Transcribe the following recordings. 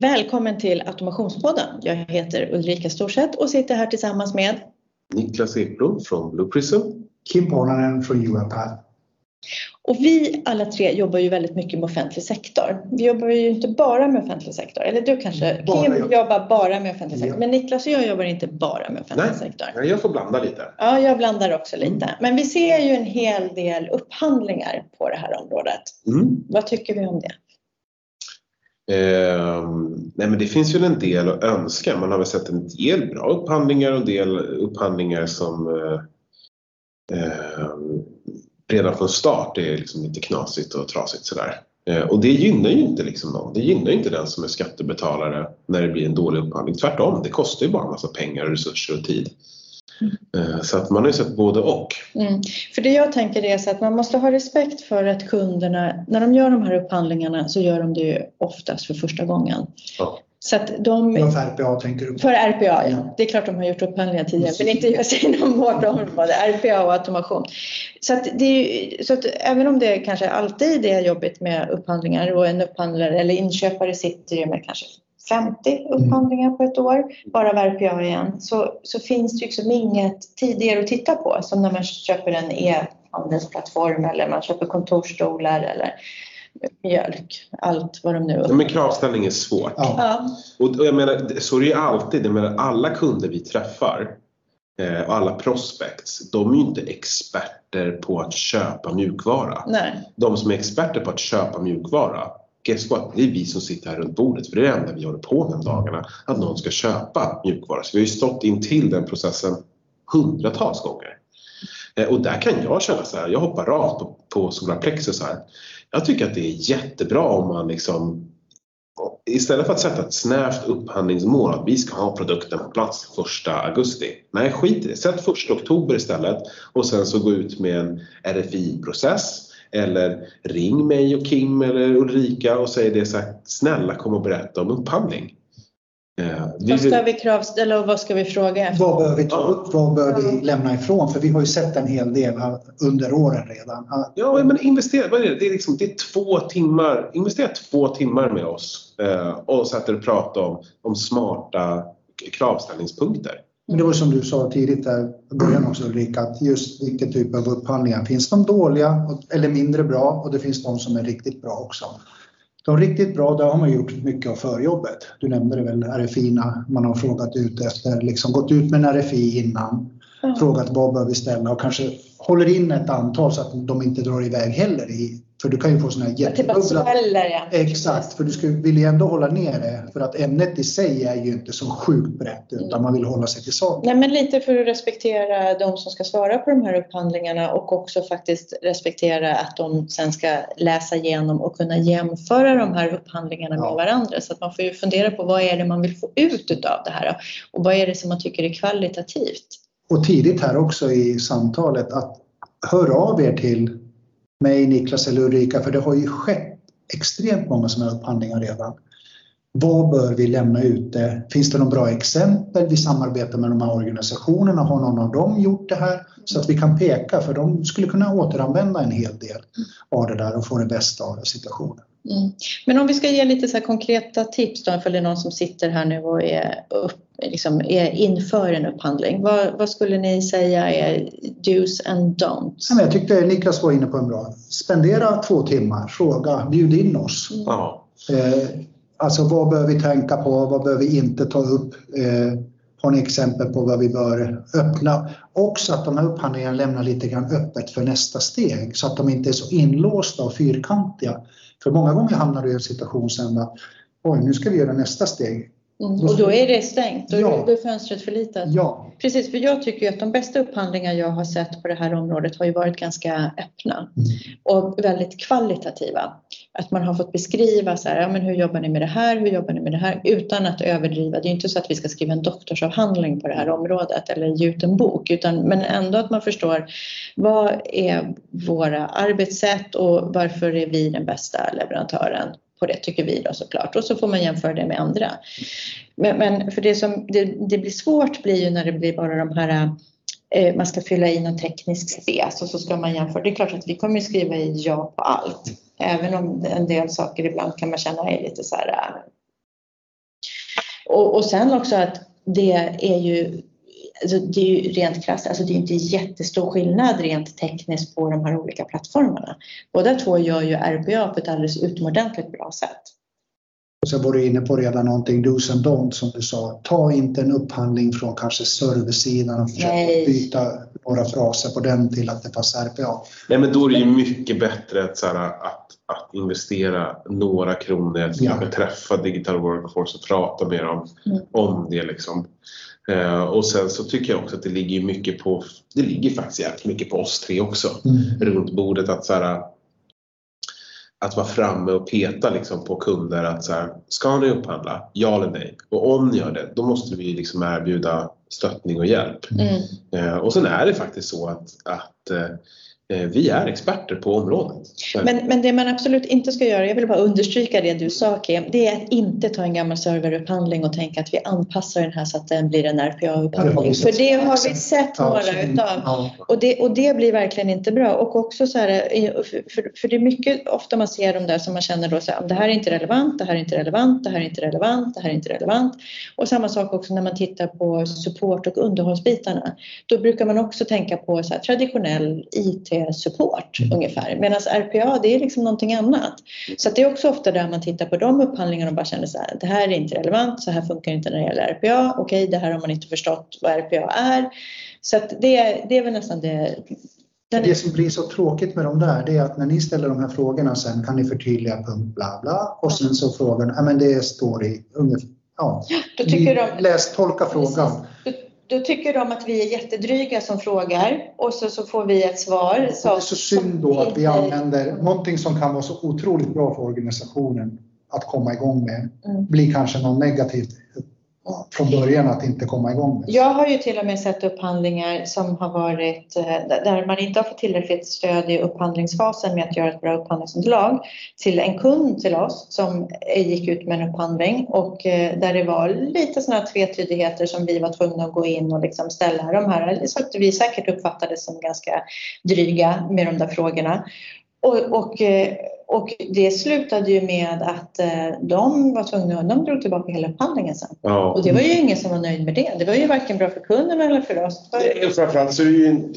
Välkommen till Automationspodden. Jag heter Ulrika Storseth och sitter här tillsammans med Niklas Ekblom från Blue Prism. Kim Ponanen från UiPath. Och vi alla tre jobbar ju väldigt mycket med offentlig sektor. Vi jobbar ju inte bara med offentlig sektor. Eller du kanske, Bara Kim jag. jobbar bara med offentlig sektor. Ja. Men Niklas och jag jobbar inte bara med offentlig Nej. sektor. Ja, jag får blanda lite. Ja, jag blandar också lite. Mm. Men vi ser ju en hel del upphandlingar på det här området. Mm. Vad tycker vi om det? Eh, nej men det finns ju en del att önska. Man har väl sett en del bra upphandlingar och en del upphandlingar som eh, eh, redan från start är liksom lite knasigt och trasigt sådär. Eh, och det gynnar ju inte liksom någon. Det gynnar ju inte den som är skattebetalare när det blir en dålig upphandling. Tvärtom, det kostar ju bara en massa pengar, resurser och tid. Eh, så att man har ju sett både och. Mm. För det jag tänker är så att man måste ha respekt för att kunderna, när de gör de här upphandlingarna så gör de det ju oftast för första gången. Ja. Så att de, för RPA tänker du på? för RPA, ja. Ja. Det är klart de har gjort upphandlingar tidigare, men inte just inom vårt område, RPA och automation. Så att, det är, ju- så att även om det kanske alltid är jobbigt med upphandlingar och en upphandlare eller inköpare sitter ju med kanske 50 upphandlingar på ett år, bara av RPA igen, så, så finns det liksom inget tidigare att titta på som när man köper en e-handelsplattform eller man köper kontorsstolar eller mjölk, allt vad de nu Ja, Men kravställning är svårt. Ja. Ja, Och och jag menar, så är det ju alltid. Jag menar, alla kunder vi träffar eh, och alla prospects, de är ju inte experter på att köpa mjukvara. nej. De som är experter på att köpa mjukvara, guess what? Det är vi som sitter här runt bordet. För det är det enda vi håller på med om dagarna. Att någon ska köpa mjukvara. Så vi har ju stått in till den processen hundratals gånger. Eh, och där kan jag känna så här, jag hoppar rakt på, på solarplexus här. Jag tycker att det är jättebra om man liksom Istället för att sätta ett snävt upphandlingsmål att vi ska ha produkten på plats 1 augusti. Nej, skit i det. Sätt 1 oktober istället och sen så gå ut med en RFI-process eller ring mig och Kim eller Ulrika och säg det så här, snälla kom och berätta om upphandling. Eh, vi Vad ska vi kravställa och vad ska vi fråga efter? Vad bör vi ta upp? Vad bör vi lämna ifrån? För vi har ju sett en hel del här under åren redan. Ja, Ja, men investera, vad är det? Det är, liksom, det är två timmar, investera två timmar med oss eh, och sätter och pratar om, om smarta kravställningspunkter. Men det var som du sa tidigt där i början också Ulrika, att just vilken typ av upphandlingar. Finns de dåliga eller mindre bra och det finns de som är riktigt bra också. De riktigt bra, där har man gjort mycket av förjobbet. Du nämnde det väl, RFI, man har frågat ut efter, liksom gått ut med en RFI innan, Ja. frågat vad bör vi ställa och kanske håller in ett antal så att de inte drar iväg heller. I, för du kan ju få sådana här Typ sväller ja. Exakt, för du ska, vill ju ändå hålla ner det för att ämnet i sig är ju inte så sjukt brett utan man vill hålla sig till saken. Nej, men lite för att respektera de som ska svara på de här upphandlingarna och också faktiskt respektera att de sen ska läsa igenom och kunna jämföra de här upphandlingarna med Ja. varandra. Så att man får ju fundera på vad är det man vill få ut utav det här och vad är det som man tycker är kvalitativt. Och tidigt här också i samtalet att höra av er till mig, Niklas eller Ulrika för det har ju skett extremt många sådana upphandlingar redan. Vad bör vi lämna ute? Finns det några bra exempel? Vi samarbetar med de här organisationerna. Har någon av dem gjort det här? Så att vi kan peka, för de skulle kunna återanvända en hel del av det där och få det bästa av situationen. Mm. Men om vi ska ge lite så här konkreta tips då, för det är någon som sitter här nu och är, upp, liksom är inför en upphandling. Vad, vad skulle ni säga är do's and don'ts? Ja, Jag tyckte Niklas var inne på en bra. Spendera två timmar, fråga, bjud in oss. Ja. Eh, alltså vad bör vi tänka på, vad bör vi inte ta upp? Eh, har ni exempel på vad vi bör öppna? Också att de här upphandlingarna lämnar lite grann öppet för nästa steg så att de inte är så inlåsta och fyrkantiga. För många gånger hamnar du i en situation sen att oj, nu ska vi göra nästa steg. Mm. Och då är det stängt, då Ja. är fönstret förlitat. Ja, Precis, för jag tycker att de bästa upphandlingar jag har sett på det här området har ju varit ganska öppna och väldigt kvalitativa. Att man har fått beskriva så här, ja, men hur jobbar ni med det här, hur jobbar ni med det här, utan att överdriva. Det är inte så att vi ska skriva en doktorsavhandling på det här området eller ge ut en bok, utan, men ändå att man förstår vad är våra arbetssätt och varför är vi den bästa leverantören på det tycker vi då såklart och så får man jämföra det med andra. Men, men för det som det, det blir svårt blir ju när det blir bara de här Eh, man ska fylla i någon teknisk spes och så ska man jämföra. Det är klart att vi kommer skriva i ja på allt. Även om en del saker ibland kan man känna är lite så här eh. Och, och sen också att det är ju Alltså det är ju rent krasst, alltså det är inte jättestor skillnad rent tekniskt på de här olika plattformarna. Båda två gör ju RPA på ett alldeles utomordentligt bra sätt. Och sen var du inne på redan någonting dos and don't som du sa. Ta inte en upphandling från kanske serversidan och försök Nej. byta några fraser på den till att det passar RPA. Nej men då är det ju mycket bättre att, så här, att, att investera några kronor, att Ja. kanske träffa Digital Workforce och prata med dem Mm. om det. Liksom. Eh, och sen så tycker jag också att det ligger mycket på, det ligger faktiskt jävligt mycket på oss tre också runt bordet att så här, att vara framme och peta liksom på kunder att så här, ska ni upphandla? Ja eller nej? Och om ni gör det, då måste vi liksom erbjuda stöttning och hjälp. Mm. Eh, och sen är det faktiskt så att, att eh, vi är experter på området. Men, men det man absolut inte ska göra, jag vill bara understryka det du sa Kim, det är att inte ta en gammal serverupphandling och tänka att vi anpassar den här så att den blir en RPA-upphandling. För det har vi sett några utav. Och det, och det blir verkligen inte bra. Och också så här, för, för, för det är mycket ofta man ser de där som man känner då så här, det här är inte relevant, det här är inte relevant, det här är inte relevant, det här är inte relevant. Och samma sak också när man tittar på support och underhållsbitarna. Då brukar man också tänka på så traditionell IT-support Mm. ungefär. Medan RPA det är liksom någonting annat. Så det är också ofta där man tittar på de upphandlingarna och bara känner så här, det här är inte relevant, så här funkar inte när det gäller RPA. Okej, det här har man inte förstått vad RPA är. Så det, det är väl nästan det. Det som blir så tråkigt med de där det är att när ni ställer de här frågorna sen kan ni förtydliga punkt bla bla och sen så frågan, ja men det står i ungefär, ja. då, tycker de, Läs, tolka frågan. då, då tycker de att vi är jättedryga som frågar och så, så får vi ett svar. Det är så synd då att vi använder någonting som kan vara så otroligt bra för organisationen att komma igång med. Mm. Blir kanske något negativt från början att inte komma igång med. Jag har ju till och med sett upphandlingar som har varit eh, där man inte har fått tillräckligt stöd i upphandlingsfasen med att göra ett bra upphandlingsunderlag till en kund till oss som eh, gick ut med en upphandling och eh, där det var lite sådana tvetydigheter som vi var tvungna att gå in och liksom ställa de här så att vi säkert uppfattades som ganska dryga med de där frågorna. Och, och, eh, och det slutade ju med att eh, de var tvungna, de drog tillbaka hela upphandlingen sen. Ja. Och det var ju ingen som var nöjd med det. Det var ju varken bra för kunden eller för oss. Det Framförallt så är det ju en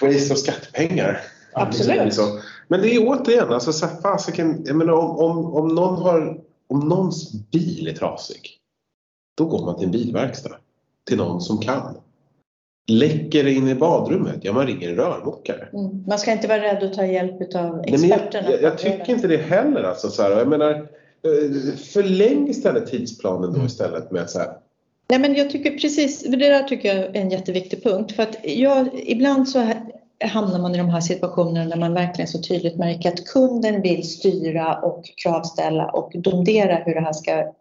waste av skattepengar. Absolut. Liksom. Men det är återigen, alltså, så fasiken, jag menar, om, om, om, någon har, om någons bil är trasig, då går man till en bilverkstad. Till någon som kan. Läcker det in i badrummet, ja man ringer en rörmokare. Mm. Man ska inte vara rädd att ta hjälp av Nej, men jag, experterna. jag, jag tycker inte det heller. Alltså, så här, jag menar, eh, förläng istället tidsplanen då istället med så här, Nej, men jag tycker precis, det där tycker jag är en jätteviktig punkt. För att jag, ibland så hamnar man i de här situationerna där man verkligen så tydligt märker att kunden vill styra och kravställa och domdera hur det här ska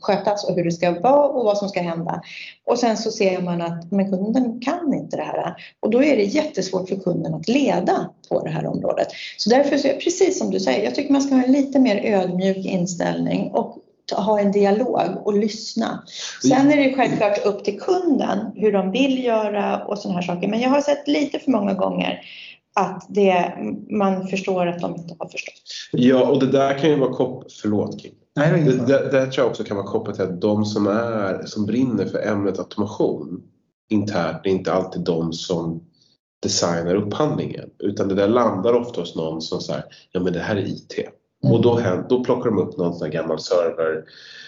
skötas och hur det ska vara och vad som ska hända. Och sen så ser man att men kunden kan inte det här och då är det jättesvårt för kunden att leda på det här området. Så därför så är precis som du säger, jag tycker man ska ha en lite mer ödmjuk inställning och ha en dialog och lyssna. Sen är det självklart upp till kunden hur de vill göra och sådana här saker. Men jag har sett lite för många gånger att det, man förstår att de inte har förstått. Ja, och det där kan ju vara kopplat, förlåt Kim. Nej, det Det, det, det tror jag också kan vara kopplat till att de som, är, som brinner för ämnet automation internt är inte alltid de som designar upphandlingen. Utan det där landar ofta hos någon som säger ja men det här är IT. Mm. Och då, då plockar de upp någon sån här gammal server,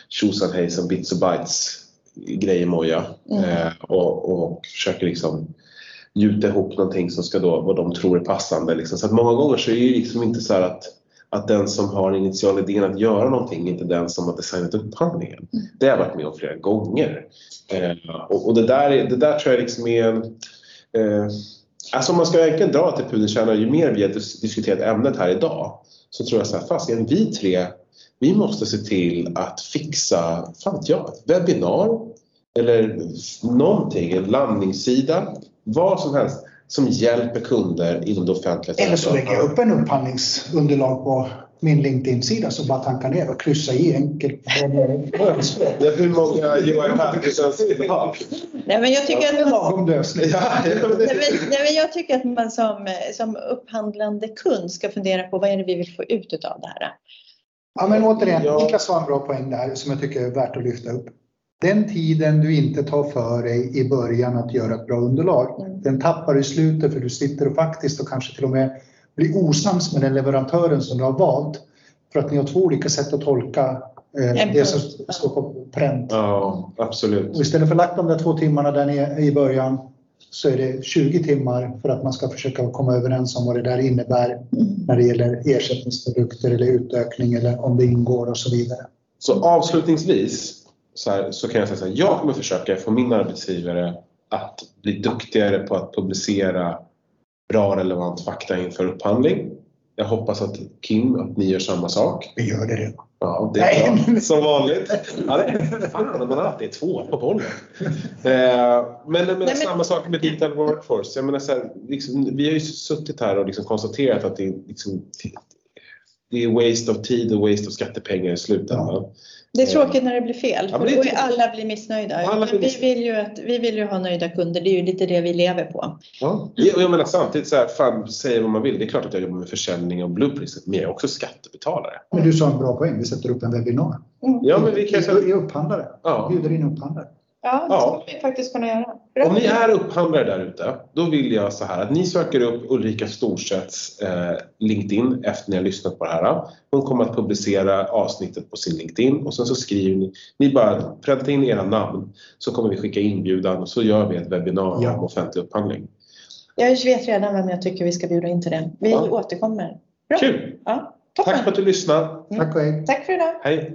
tjosan hejsan, bits och bytes grejemoja Mm. eh, och, och försöker liksom gjuta ihop någonting som ska då, vad de tror är passande. Liksom. Så att många gånger så är det ju liksom inte så att, att den som har initial idén att göra någonting är inte den som har designat upphandlingen. Mm. Det har jag varit med om flera gånger. Eh, och, och det, där är, det där tror jag liksom är en... Eh, alltså om man ska egentligen dra till pudelns kärna, ju mer vi har dis- diskuterat ämnet här idag så tror jag så här, fasiken vi tre, vi måste se till att fixa, fan jag, ett webbinar eller någonting, en landningssida, vad som helst som hjälper kunder inom det offentliga. Eller så lägger jag upp en upphandlingsunderlag på min LinkedIn-sida så bara tankar ner och kryssa i enkelt. Ja, hur många Johan Petterssons vill ha? Nej, men jag tycker att man, nej, men, jag tycker att man som, som upphandlande kund ska fundera på vad är det vi vill få ut av det här. Ja, men återigen. Niklas har en bra poäng där som jag tycker är värt att lyfta upp. Den tiden du inte tar för dig i början att göra ett bra underlag, Mm. den tappar du i slutet för du sitter och faktiskt och kanske till och med blir osams med den leverantören som du har valt. För att ni har två olika sätt att tolka eh, det som står på pränt. Ja, absolut. Och istället för att lagt de där två timmarna där ni i början så är det 20 timmar för att man ska försöka komma överens om vad det där innebär Mm. när det gäller ersättningsprodukter eller utökning eller om det ingår och så vidare. Så avslutningsvis så, här, så kan jag säga så här, jag kommer försöka få min arbetsgivare att bli duktigare på att publicera bra relevant fakta inför upphandling. Jag hoppas att Kim, att ni gör samma sak. Vi gör det redan. Ja, det är Nej. bra. Som vanligt. Ja, det är, fan, man alltid är två på bollen. Eh, men, men, men- samma sak med Digital Workforce. Jag menar, så här, liksom, vi har ju suttit här och liksom konstaterat att det liksom, det är waste of tid och waste of skattepengar i slutändan. Det är tråkigt när det blir fel. Ja, för är då är alla blir missnöjda. Alla blir Men vi, missnöjda. vill ju att, vi vill ju ha nöjda kunder. Det är ju lite det vi lever på. Ja. Jag, jag menar samtidigt, så här, fan, säg vad man vill. Det är klart att jag jobbar med försäljning och blueprints, men jag är också skattebetalare. Men du sa en bra poäng, vi sätter upp en webbinar. Ja, men vi kan säga, I upphandlare, ja. bjuder in upphandlare. Ja, det Ja. skulle vi faktiskt kunna göra. Om ni är upphandlare där ute, då vill jag så här att ni söker upp Ulrika Storsets eh, LinkedIn efter ni har lyssnat på det här. Hon kommer att publicera avsnittet på sin LinkedIn och sen så skriver ni, ni bara pränta in era namn så kommer vi skicka inbjudan och så gör vi ett webbinar Ja. om offentlig upphandling. Jag vet redan vem jag tycker vi ska bjuda in till det. Vi Ja. återkommer. Bra. Kul! Ja. Tack för att du lyssnade. Tack och hej. Tack för idag. Hej!